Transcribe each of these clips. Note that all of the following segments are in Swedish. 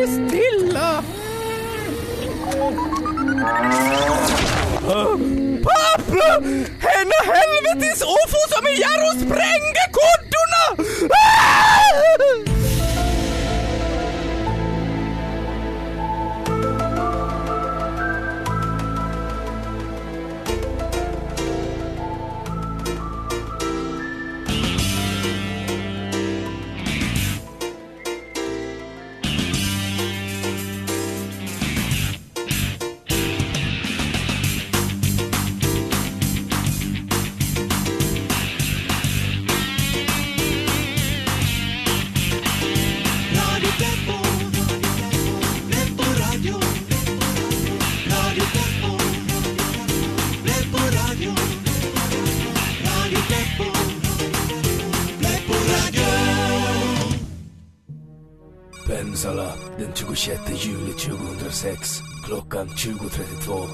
har ni klockan 20.32.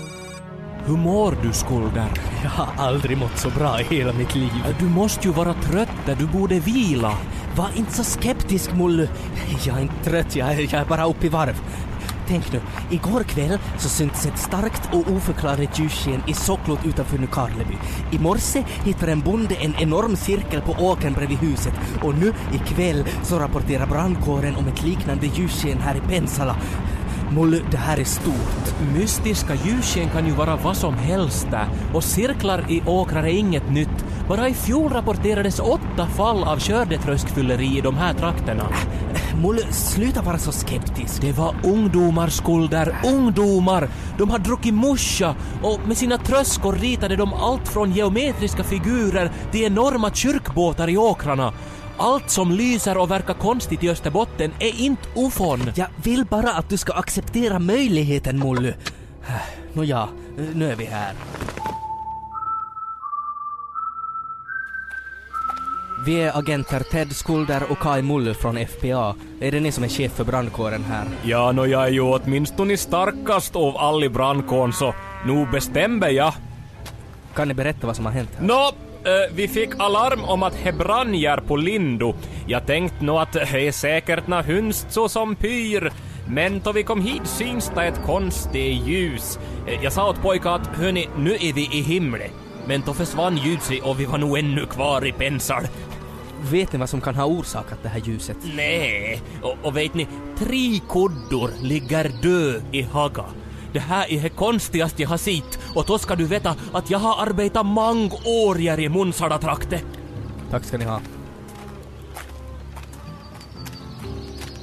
Hur mår du Skulder? Jag har aldrig mått så bra i hela mitt liv. Du måste ju vara trött du borde vila. Var inte så skeptisk Mullu. Jag är inte trött, jag är, jag är bara uppe i varv. Tänk nu, igår kväll så syntes ett starkt och oförklarligt ljussken i Socklot utanför Nykarleby. I morse hittade en bonde en enorm cirkel på åkern bredvid huset och nu ikväll så rapporterar brandkåren om ett liknande ljussken här i Pensala. Mullu, det här är stort. Mystiska ljussken kan ju vara vad som helst där och cirklar i åkrar är inget nytt. Bara i fjol rapporterades åtta fall av skördetröskfylleri i de här trakterna. Mullu, sluta vara så skeptisk. Det var ungdomar skulder, ungdomar! De har druckit musha och med sina tröskor ritade de allt från geometriska figurer till enorma kyrkbåtar i åkrarna. Allt som lyser och verkar konstigt i Österbotten är inte ufon. Jag vill bara att du ska acceptera möjligheten, Mullu. Nåja, nu är vi här. Vi är agenter Ted Skulder och Kai Mullu från FPA. Är det ni som är chef för brandkåren här? Ja, nå jag är ju åtminstone starkast av all i brandkåren så nu bestämmer jag. Kan ni berätta vad som har hänt här? Nå, eh, vi fick alarm om att brann på Lindo. Jag tänkte nog att det är säkert nå hönst så som pyr. Men då vi kom hit syns det ett konstigt ljus. Eh, Jag sa åt pojkar att hörni, nu är vi i himlen. Men då försvann ljuset och vi var nog ännu kvar i Pensal. Vet ni vad som kan ha orsakat det här ljuset? Nej, och, och vet ni, tre kuddor ligger dö i Haga. Det här är det konstigaste jag har sett och då ska du veta att jag har arbetat många år här i Munsala-trakten. Tack ska ni ha.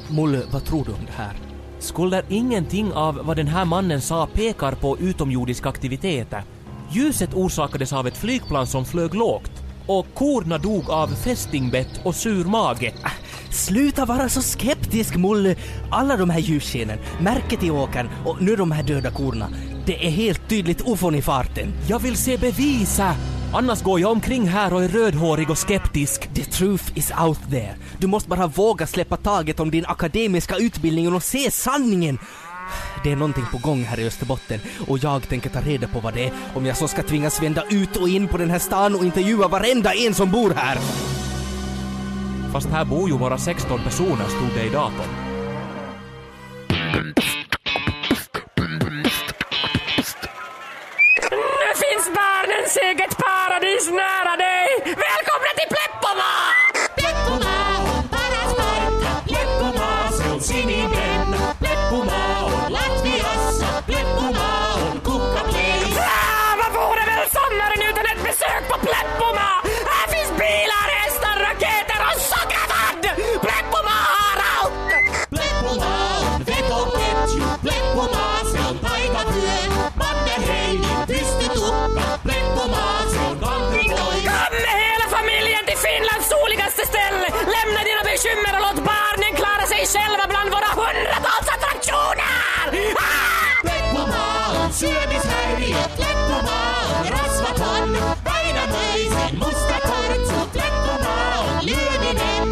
Mullu, vad tror du om det här? Skulle ingenting av vad den här mannen sa pekar på utomjordiska aktiviteter. Ljuset orsakades av ett flygplan som flög lågt och korna dog av fästingbett och sur mage. Sluta vara så skeptisk, Mullu! Alla de här ljusskenen, märket i åkern och nu de här döda korna. Det är helt tydligt ufon i farten. Jag vill se bevisa! Annars går jag omkring här och är rödhårig och skeptisk. The truth is out there. Du måste bara våga släppa taget om din akademiska utbildning och se sanningen. Det är någonting på gång här i Österbotten och jag tänker ta reda på vad det är om jag så ska tvingas vända ut och in på den här stan och intervjua varenda en som bor här. Fast här bor ju bara 16 personer stod det i datorn.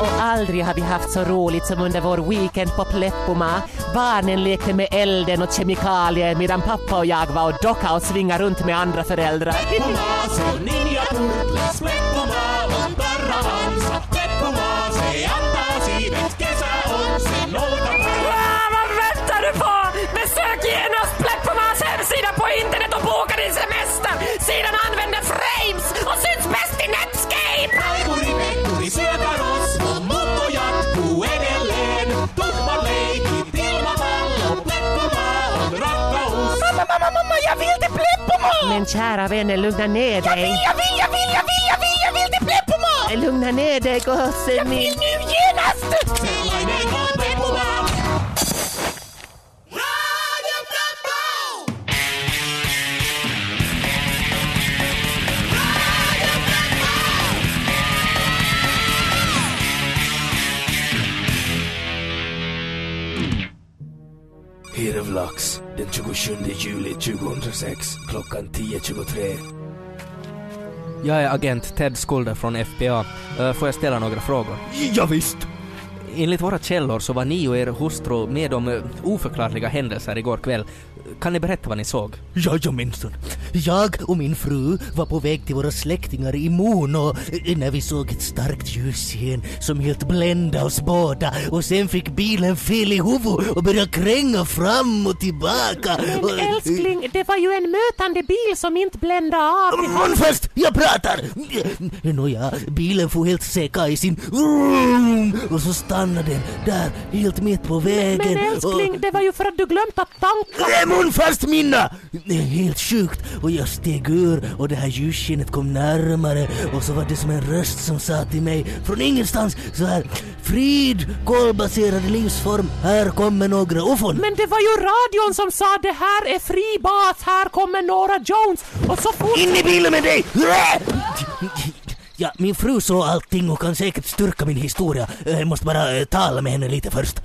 Och aldrig har vi haft så roligt som under vår weekend på Pleppoma. Barnen lekte med elden och kemikalier medan pappa och jag var och docka och svinga runt med andra föräldrar. Men kära vänner, lugna ner dig. Jag vill, jag vill, jag vill, jag vill, jag vill, jag vill till Pleppoma! Lugna ner dig gosse Jag min. vill nu genast! 27 juli 2006 klockan 10.23. Jag är agent Ted Skulder från FBA. Eh, får jag ställa några frågor? Ja, visst. Enligt våra källor så var ni och er hustru med om eh, oförklarliga händelser igår kväll. Kan ni berätta vad ni såg? Jajamensan. Jag och min fru var på väg till våra släktingar i Mono eh, när vi såg ett starkt ljussken som helt bländade oss båda och sen fick bilen fel i huvudet och började kränga fram och tillbaka. Men Och- älskling, det var ju en mötande bil som inte blände av. Munfast, jag pratar! Nåja, bilen får helt säka i sin och så stannade den där helt mitt på vägen. Men älskling, det var ju för att du glömt att tanka. Det är munfast minna! Det är helt sjukt och jag steg ur och det här ljusskenet kom närmare och så var det som en röst som sa till mig från ingenstans så här Frid, kolbaserad livsform, här kommer några ufon. Men det var ju radion som sa det här är fri bas, här kommer Nora Jones. Och så fort... In i bilen med dig! Ja, min fru såg allting och kan säkert styrka min historia. Jag måste bara eh, tala med henne lite först.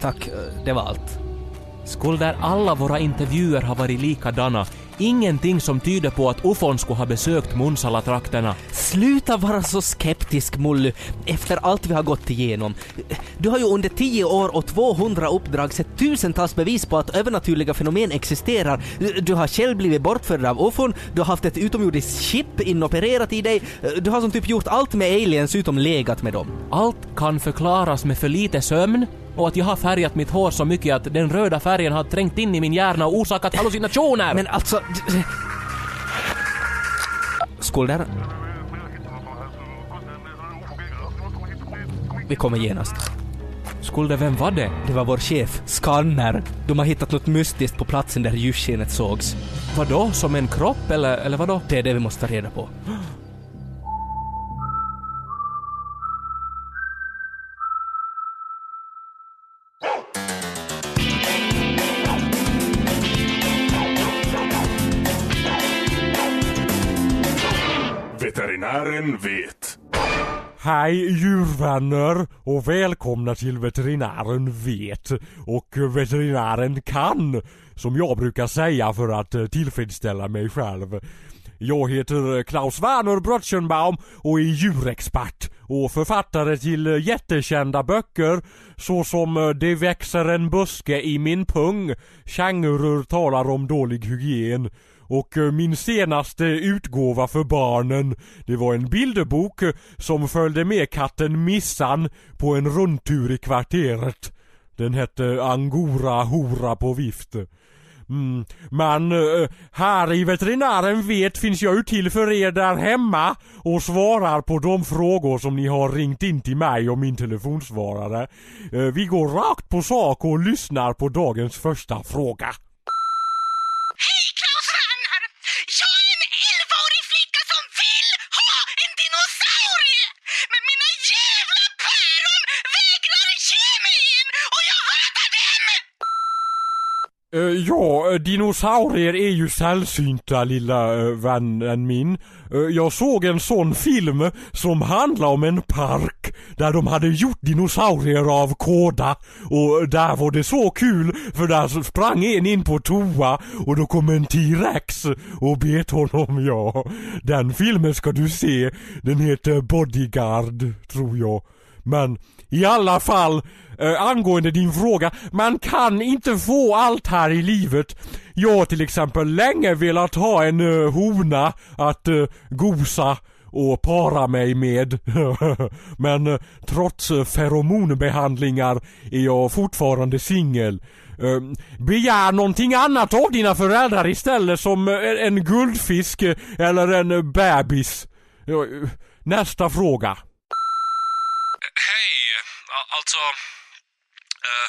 Tack, eh, det var allt. Skulder alla våra intervjuer har varit likadana. Ingenting som tyder på att ufon skulle ha besökt Munsala-trakterna. Sluta vara så skeptisk Mully, efter allt vi har gått igenom. Du har ju under 10 år och 200 uppdrag sett tusentals bevis på att övernaturliga fenomen existerar. Du har själv blivit bortförd av ufon, du har haft ett utomjordiskt chip inopererat i dig, du har som typ gjort allt med aliens utom legat med dem. Allt kan förklaras med för lite sömn och att jag har färgat mitt hår så mycket att den röda färgen har trängt in i min hjärna och orsakat hallucinationer. Men alltså... Skulder? Vi kommer genast. Skulder, vem var det? Det var vår chef, Skanner. De har hittat något mystiskt på platsen där ljusskenet sågs. Vadå? Som en kropp eller, eller vadå? Det är det vi måste ta reda på. Veterinären vet. Hej djurvänner och välkomna till Veterinären vet och Veterinären kan som jag brukar säga för att eh, tillfredsställa mig själv. Jag heter eh, Klaus Werner Brötchenbaum och är djurexpert och författare till eh, jättekända böcker såsom Det växer en buske i min pung, Kängurur talar om dålig hygien och eh, min senaste utgåva för barnen, det var en bilderbok eh, som följde med katten Missan på en rundtur i kvarteret. Den hette Angora hora på vift. Mm. Men eh, här i veterinären vet finns jag ju till för er där hemma och svarar på de frågor som ni har ringt in till mig och min telefonsvarare. Eh, vi går rakt på sak och lyssnar på dagens första fråga. Hej Eh, ja, eh, dinosaurier är ju sällsynta lilla eh, uh, vännen min. Jag såg en sån film som handlar om en park där de hade gjort dinosaurier av kåda och där var det så kul för där sprang en in på toa och då kom en T-rex och bet honom ja. Den filmen ska du se. Den heter Bodyguard tror jag. Men i alla fall, eh, angående din fråga, man kan inte få allt här i livet. Jag har till exempel länge velat ha en eh, hona att eh, gosa och para mig med. Men eh, trots eh, feromonbehandlingar är jag fortfarande singel. Eh, begär någonting annat av dina föräldrar istället som eh, en guldfisk eh, eller en eh, bebis. Nästa fråga. Alltså... Uh,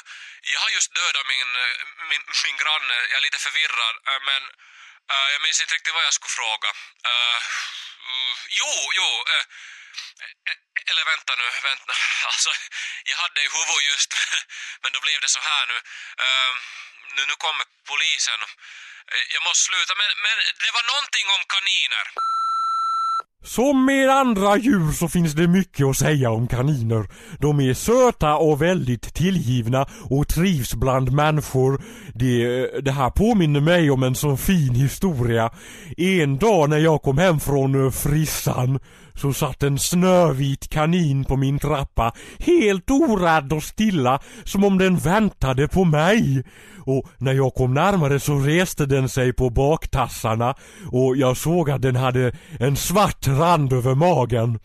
jag har just dödat min, eh, min, min granne, jag är lite förvirrad, uh, men Uh, jag minns inte riktigt vad jag skulle fråga. Uh, uh, jo, jo. Uh, eller vänta nu, vänta. Alltså, jag hade i huvudet just, men då blev det så här nu. Uh, nu, nu kommer polisen. Uh, Jag måste sluta, men, men det var någonting om kaniner. Som med andra djur så finns det mycket att säga om kaniner. De är söta och väldigt tillgivna och trivs bland människor. Det, det här påminner mig om en så fin historia. En dag när jag kom hem från eh, frissan så satt en snövit kanin på min trappa helt orädd och stilla som om den väntade på mig. Och när jag kom närmare så reste den sig på baktassarna och jag såg att den hade en svart rand över magen.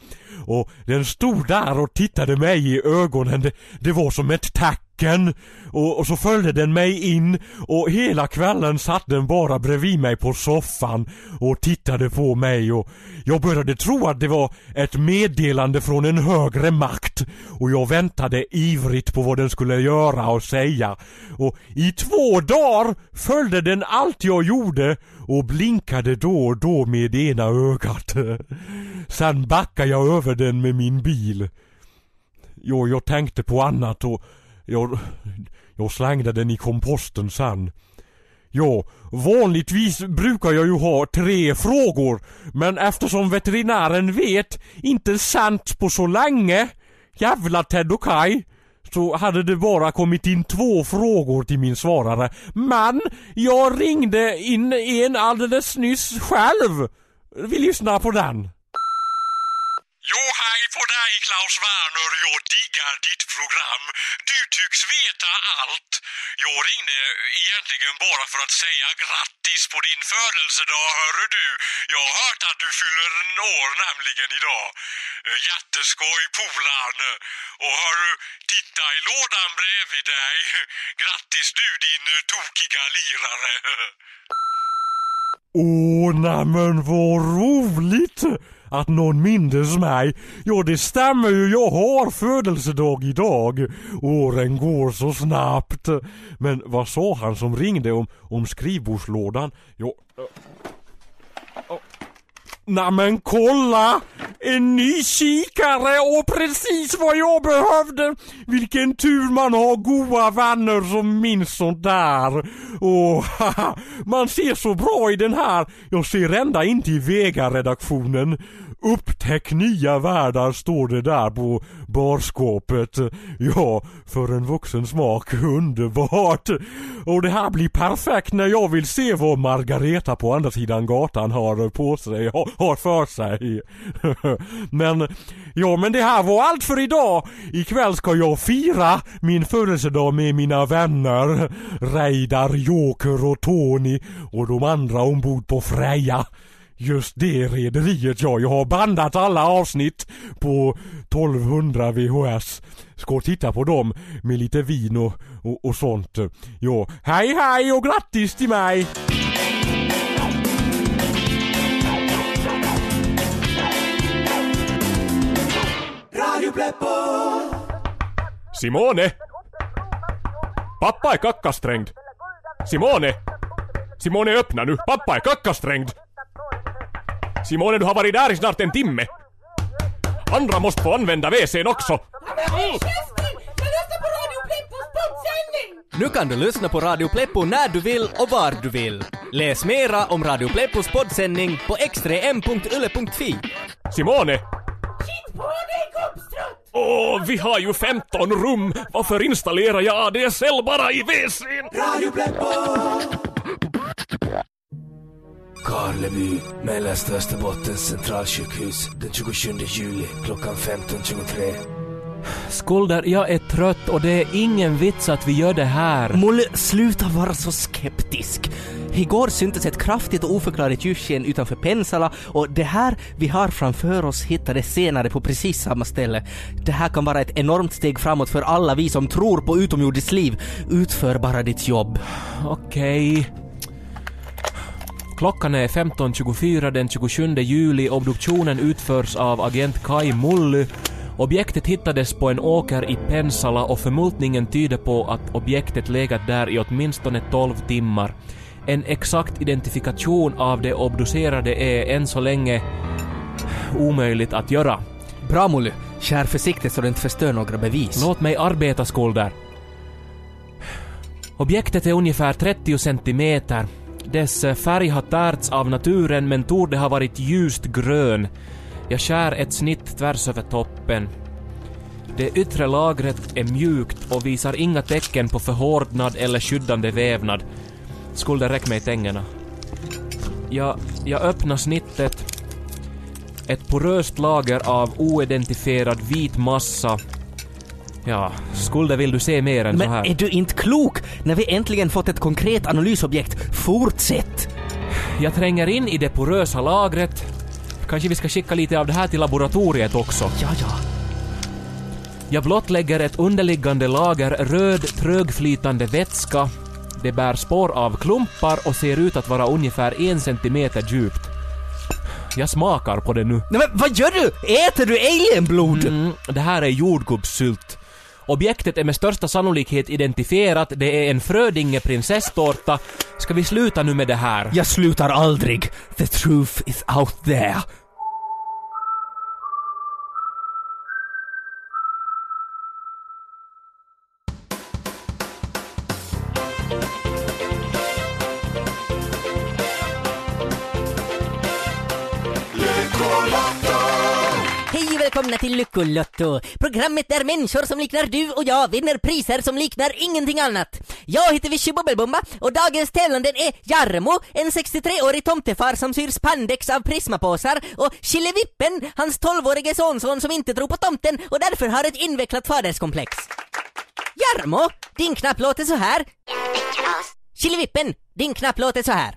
Och den stod där och tittade mig i ögonen. Det, det var som ett tack tacken. Och, och så följde den mig in och hela kvällen satt den bara bredvid mig på soffan och tittade på mig och jag började tro att det var ett meddelande från en högre makt och jag väntade ivrigt på vad den skulle göra och säga. Och i två dagar följde den allt jag gjorde och blinkade då och då med ena ögat. Sen backade jag över den med min bil. Jo, jag tänkte på annat och jag, jag slängde den i komposten sen. Ja, vanligtvis brukar jag ju ha tre frågor, men eftersom veterinären vet inte sant på så länge, jävla Ted och Kai, så hade det bara kommit in två frågor till min svarare. Men jag ringde in en alldeles nyss själv. Vi lyssnar på den. Jo, hej på dig Klaus Werner. Jag diggar ditt program. Du tycks veta allt. Jag ringde egentligen bara för att säga grattis på din födelsedag, hörru du. Jag har hört att du fyller en år nämligen idag. Jätteskoj polarn! Och hörru, titta i lådan bredvid dig. Grattis du din tokiga lirare. Åh, nämen vad roligt! Att någon mindes mig. Ja, det stämmer ju. Jag har födelsedag idag. Åren går så snabbt. Men vad sa han som ringde om, om skrivbordslådan? Ja... Nämen kolla! En ny kikare och precis vad jag behövde! Vilken tur man har goda vänner som minns sånt där. Och haha, man ser så bra i den här. Jag ser ända in till Vega-redaktionen. Upptäck nya världar står det där på barskåpet. Ja, för en vuxen smak underbart. Och det här blir perfekt när jag vill se vad Margareta på andra sidan gatan har på sig, har, för sig. men, ja men det här var allt för idag. Ikväll ska jag fira min födelsedag med mina vänner. Reidar, Joker och Tony och de andra ombord på Freja. Just det rederiet ja, jag har bandat alla avsnitt på 1200 VHS. Ska titta på dem med lite vin och, och, och sånt. Ja, hej hej och grattis till mig! Simone! Pappa är kackasträngd! Simone! Simone öppna nu! Pappa är kackasträngd! Simone du har varit där i snart en timme! Andra måste få använda WC'n också! Nu kan du lyssna på Radio Pleppo när du vill och var du vill. Läs mera om Radio Pleppos poddsändning på xtrem.yle.fi. Simone! Åh, vi har ju 15 rum! Varför installerar jag ADSL bara i WC'n? Karleby, Mellersta Österbottens centralsjukhus den 27 juli klockan 15.23. Skulder, jag är trött och det är ingen vits att vi gör det här. Molle, sluta vara så skeptisk. Igår syntes ett kraftigt och oförklarligt ljussken utanför Pensala och det här vi har framför oss hittades senare på precis samma ställe. Det här kan vara ett enormt steg framåt för alla vi som tror på utomjordiskt liv. Utför bara ditt jobb. Okej. Klockan är 15.24 den 27 juli. Obduktionen utförs av agent Kai Mully. Objektet hittades på en åker i Pensala och förmultningen tyder på att objektet legat där i åtminstone 12 timmar. En exakt identifikation av de obducerade är än så länge omöjligt att göra. Bra Molly, kär försiktigt så du inte förstör några bevis. Låt mig arbeta, skulder. Objektet är ungefär 30 centimeter. Dess färg har tärts av naturen men torde ha varit ljust grön. Jag skär ett snitt tvärs över toppen. Det yttre lagret är mjukt och visar inga tecken på förhårdnad eller skyddande vävnad. Skulle det räcka mig tängerna. Jag, jag öppnar snittet. Ett poröst lager av oidentifierad vit massa. Ja, Skulde vill du se mer än så Men här? är du inte klok? När vi äntligen fått ett konkret analysobjekt, fortsätt! Jag tränger in i det porösa lagret. Kanske vi ska skicka lite av det här till laboratoriet också. Ja, ja. Jag blottlägger ett underliggande lager röd trögflytande vätska. Det bär spår av klumpar och ser ut att vara ungefär en centimeter djupt. Jag smakar på det nu. Nej men vad gör du? Äter du alienblod? Mm, det här är jordgubbssylt. Objektet är med största sannolikhet identifierat. Det är en Frödinge prinsesstårta. Ska vi sluta nu med det här? Jag slutar aldrig. The truth is out there. Välkomna till Lyckolotto! Programmet där människor som liknar du och jag vinner priser som liknar ingenting annat. Jag heter Vichy Bubbelbomba och dagens tävlande är Jarmo, en 63-årig tomtefar som syr spandex av prismapåsar och Killevippen, hans 12-årige sonson som inte tror på tomten och därför har ett invecklat faderskomplex. Jarmo, din knapp låter så här. Killevippen, din knapp låter så här.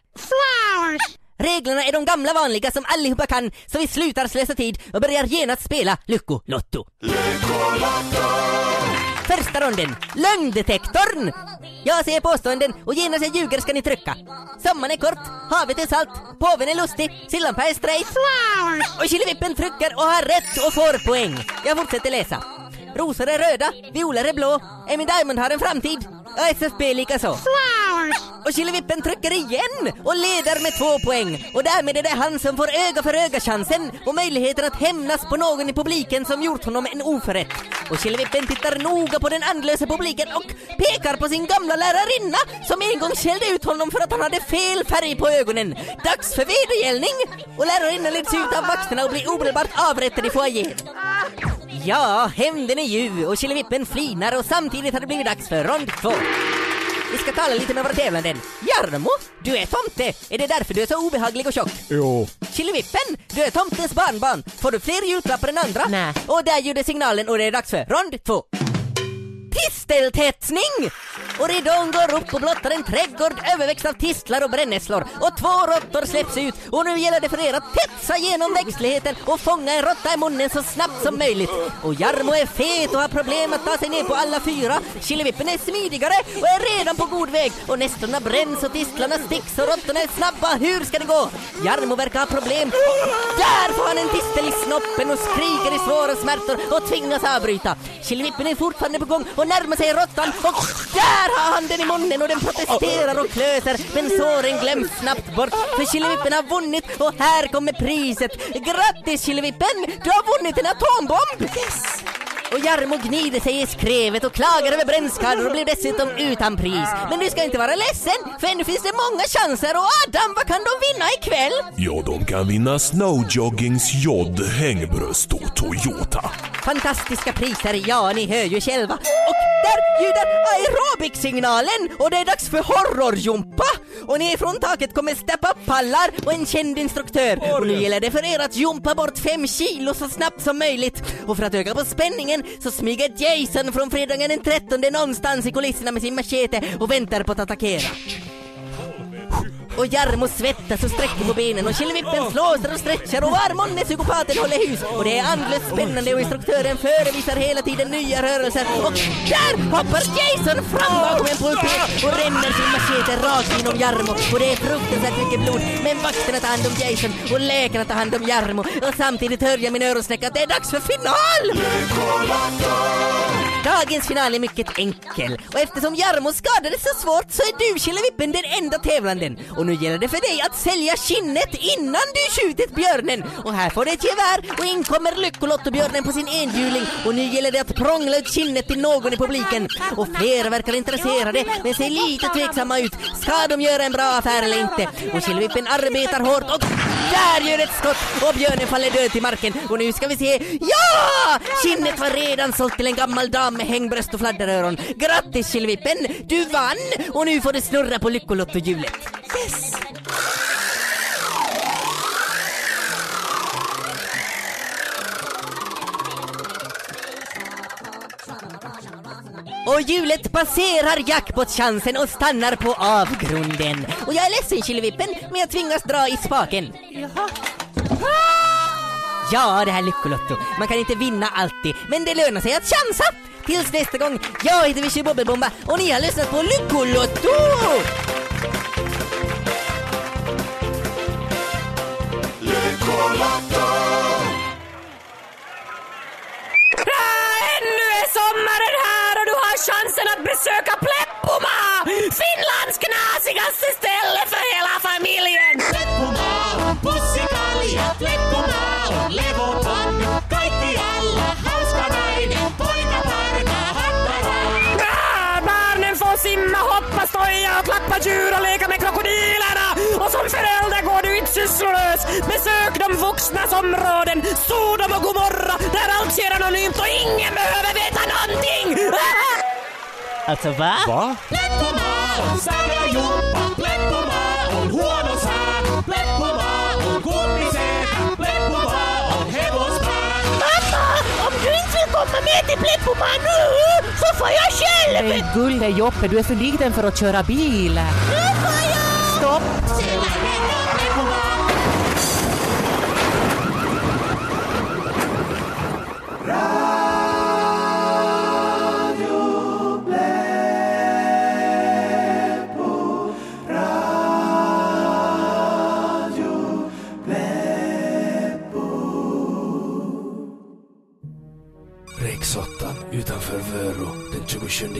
Reglerna är de gamla vanliga som allihopa kan, så vi slutar slösa tid och börjar genast spela Lyckolotto. Första ronden, lögndetektorn! Jag säger påståenden och genast jag ljuger ska ni trycka. Sommaren är kort, havet är salt, påven är lustig, sillampa är straight. Och Killevippen trycker och har rätt och får poäng. Jag fortsätter läsa. Rosor är röda, violer är blå, Amy Diamond har en framtid och SFB likaså. Och Killevippen trycker igen och leder med två poäng. Och därmed är det han som får öga för öga-chansen och möjligheten att hämnas på någon i publiken som gjort honom en oförrätt. Och Killevippen tittar noga på den andlösa publiken och pekar på sin gamla lärarinna som en gång skällde ut honom för att han hade fel färg på ögonen. Dags för vedergällning! Och lärarinnan leds ut av vakterna och blir omedelbart avrättad i foajén. Ja, hämnden är ljuv och Killevippen flinar och samtidigt har det blivit dags för rond två. Vi ska tala lite med våra tävlanden. Jarmo, du är tomte. Är det därför du är så obehaglig och tjock? Jo. Killevippen, du är tomtens barnbarn. Får du fler julklappar än andra? Nej. Och där gjorde signalen och det är dags för rond två. Tisteltätsning! Och ridån går upp och blottar en trädgård överväxt av tistlar och brännässlor. Och två råttor släpps ut och nu gäller det för er att tetsa genom växtligheten och fånga en råtta i munnen så snabbt som möjligt. Och Jarmo är fet och har problem att ta sig ner på alla fyra. Killevippen är smidigare och är redan på god väg. Och nässlorna bränns och tistlarna sticks och råttorna är snabba. Hur ska det gå? Jarmo verkar ha problem. Där får han en tistel i snoppen och skriker i svåra smärtor och tvingas avbryta. Killevippen är fortfarande på gång och närmar sig råttan och där har han den i munnen och den protesterar och klöser men såren glöms snabbt bort för Killevippen har vunnit och här kommer priset. Grattis Killevippen! Du har vunnit en atombomb! Yes! Och Jarmo gnider sig i skrevet och klagar över brännskador och blir dessutom utan pris. Men du ska inte vara ledsen, för ännu finns det många chanser och Adam, vad kan de vinna ikväll? Ja, de kan vinna Snowjoggings Jod hängbröst och Toyota. Fantastiska priser, ja ni hör ju själva. Och där ljuder aerobic-signalen och det är dags för horrorjumpa! Och ner från taket kommer step-up-pallar och en känd instruktör. Och nu gäller det för er att jumpa bort fem kilo så snabbt som möjligt. Och för att öka på spänningen så smyger Jason från fredagen den 13 någonstans i kulisserna med sin machete och väntar på att attackera. Och Jarmo svettas och sträcker på benen och Killevippen flåsar och stretchar och var är psykopaten håller hus. Och det är andlöst spännande och instruktören förevisar hela tiden nya rörelser. Och där hoppar Jason fram bakom en pulpet och ränner sin machete rakt inom Jarmo. Och det är fruktansvärt mycket blod. Men vakterna tar hand om Jason och läkarna tar hand om Jarmo. Och samtidigt hör jag min öronsnäcka att det är dags för final! Dagens final är mycket enkel och eftersom Jarmo skadades så svårt så är du Killevippen den enda tävlanden. Och och nu gäller det för dig att sälja skinnet innan du skjutit björnen. Och här får du ett gevär och in kommer Lyckolottobjörnen på sin enhjuling och nu gäller det att prångla ut skinnet till någon i publiken. Och flera verkar intresserade men ser lite tveksamma ut. Ska de göra en bra affär eller inte? Och Killevippen arbetar hårt och där gör ett skott och björnen faller död till marken. Och nu ska vi se. Ja! Skinnet var redan sålt till en gammal dam med hängbröst och fladderöron. Grattis Killevippen! Du vann! Och nu får du snurra på Lyckolottohjulet. Yes! Och hjulet passerar jackpot-chansen och stannar på avgrunden. Och jag är ledsen Killevippen, men jag tvingas dra i spaken. Ja, det här Lyckolotto. Man kan inte vinna alltid, men det lönar sig att chansa. Tills nästa gång, jag heter Vichy Bobbelbomba och ni har lyssnat på Lyckolotto! Ännu är sommaren här och du har chansen att besöka Pleppoma! Finlands knasigaste ställe för hela familjen! Pleppomaa, pussikalja, Pleppomaa on levoton. Kaikki alla, hauska nainen, poika parka, hattara. Ah, barnen får simma, hoppa, stoja och klappa djur och sysslolös! Besök de vuxnas områden, Sodom och Gomorra, där allt sker anonymt och ingen behöver veta någonting! Alltså va? Va? Komma med till Pleppoma nu så får jag själv! Men gulle Joppe, du är för liten för att köra bil.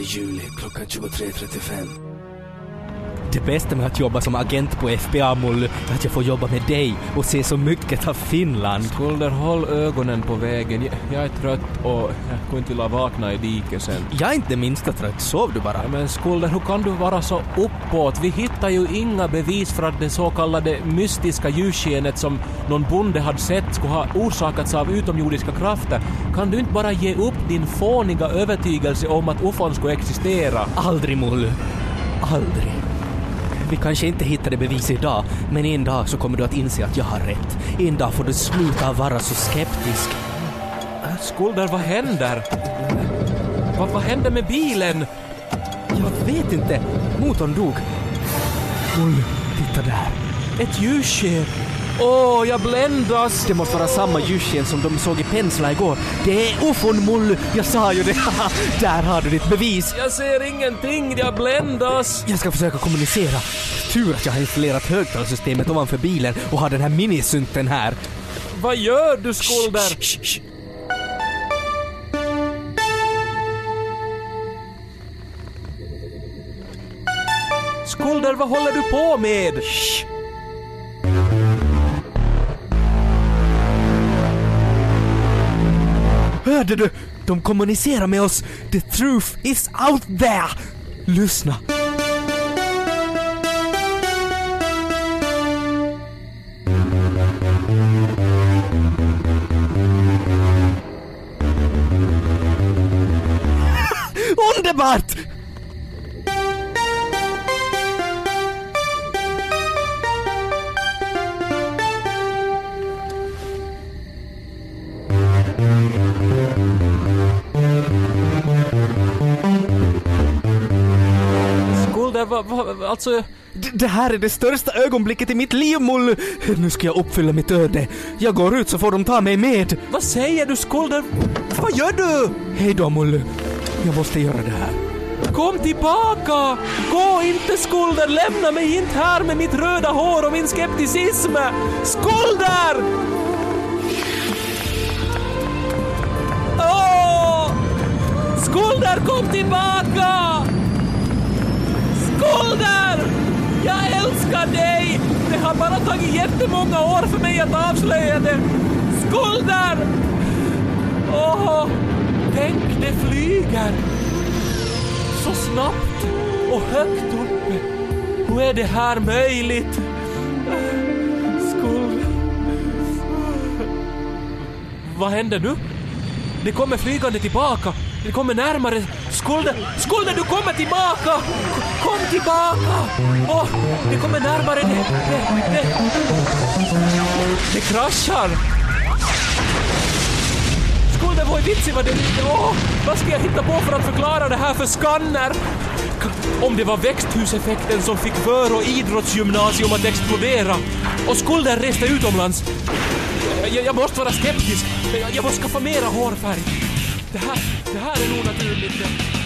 Juli klockan 23.35. Det bästa med att jobba som agent på FBA Mull är att jag får jobba med dig och se så mycket av Finland. Skulder, håll ögonen på vägen. Jag, jag är trött och jag skulle inte vilja vakna i diket sen. Jag är inte det minsta trött, sov du bara? Ja, men Skulder, hur kan du vara så uppåt? Vi hittar ju inga bevis för att det så kallade mystiska ljusskenet som någon bonde hade sett skulle ha orsakats av utomjordiska krafter. Kan du inte bara ge upp din fåniga övertygelse om att ufon skulle existera? Aldrig Mull. Aldrig. Vi kanske inte hittade bevis idag, men en dag så kommer du att inse att jag har rätt. En dag får du sluta vara så skeptisk. Äh, Skulder, vad händer? Vad, vad hände med bilen? Jag vet inte. Motorn dog. Mull, titta där. Ett ljusskepp. Åh, jag bländas! Det måste vara samma ljussken som de såg i Pensla igår. Det är ufon Mull! Jag sa ju det! där har du ditt bevis! Jag ser ingenting, jag bländas! Jag ska försöka kommunicera. Tur att jag har installerat högtalarsystemet ovanför bilen och har den här minisynten här. Vad gör du, Skulder? Shh. Skulder, vad håller du på med? Shh. Hörde du? De kommunicerar med oss. The truth is out there. Lyssna. Alltså... D- Det här är det största ögonblicket i mitt liv, Mull! Nu ska jag uppfylla mitt öde. Jag går ut så får de ta mig med. Vad säger du, Skulder? Vad gör du? Hej då, Mull. Jag måste göra det här. Kom tillbaka! Gå inte, Skulder! Lämna mig inte här med mitt röda hår och min skepticism! Skulder! Åh! Skulder, kom tillbaka! Skulder! Jag älskar dig! Det har bara tagit jättemånga år för mig att avslöja det. Skulder! Åh, tänk det flyger! Så snabbt och högt uppe. Hur är det här möjligt? Skulder. Vad händer nu? Det kommer flygande tillbaka. Det kommer närmare. Skulder, Skulder du kommer tillbaka! Kom tillbaka! Åh, det kommer närmare. Det, det, det. det kraschar. Skulder, vad är vitsen? Vad, det, oh, vad ska jag hitta på för att förklara det här för skanner? Om det var växthuseffekten som fick för och idrottsgymnasium att explodera och skulden reste utomlands. Jag, jag måste vara skeptisk. Jag, jag måste skaffa mera hårfärg. Det här, det här är nog naturligt.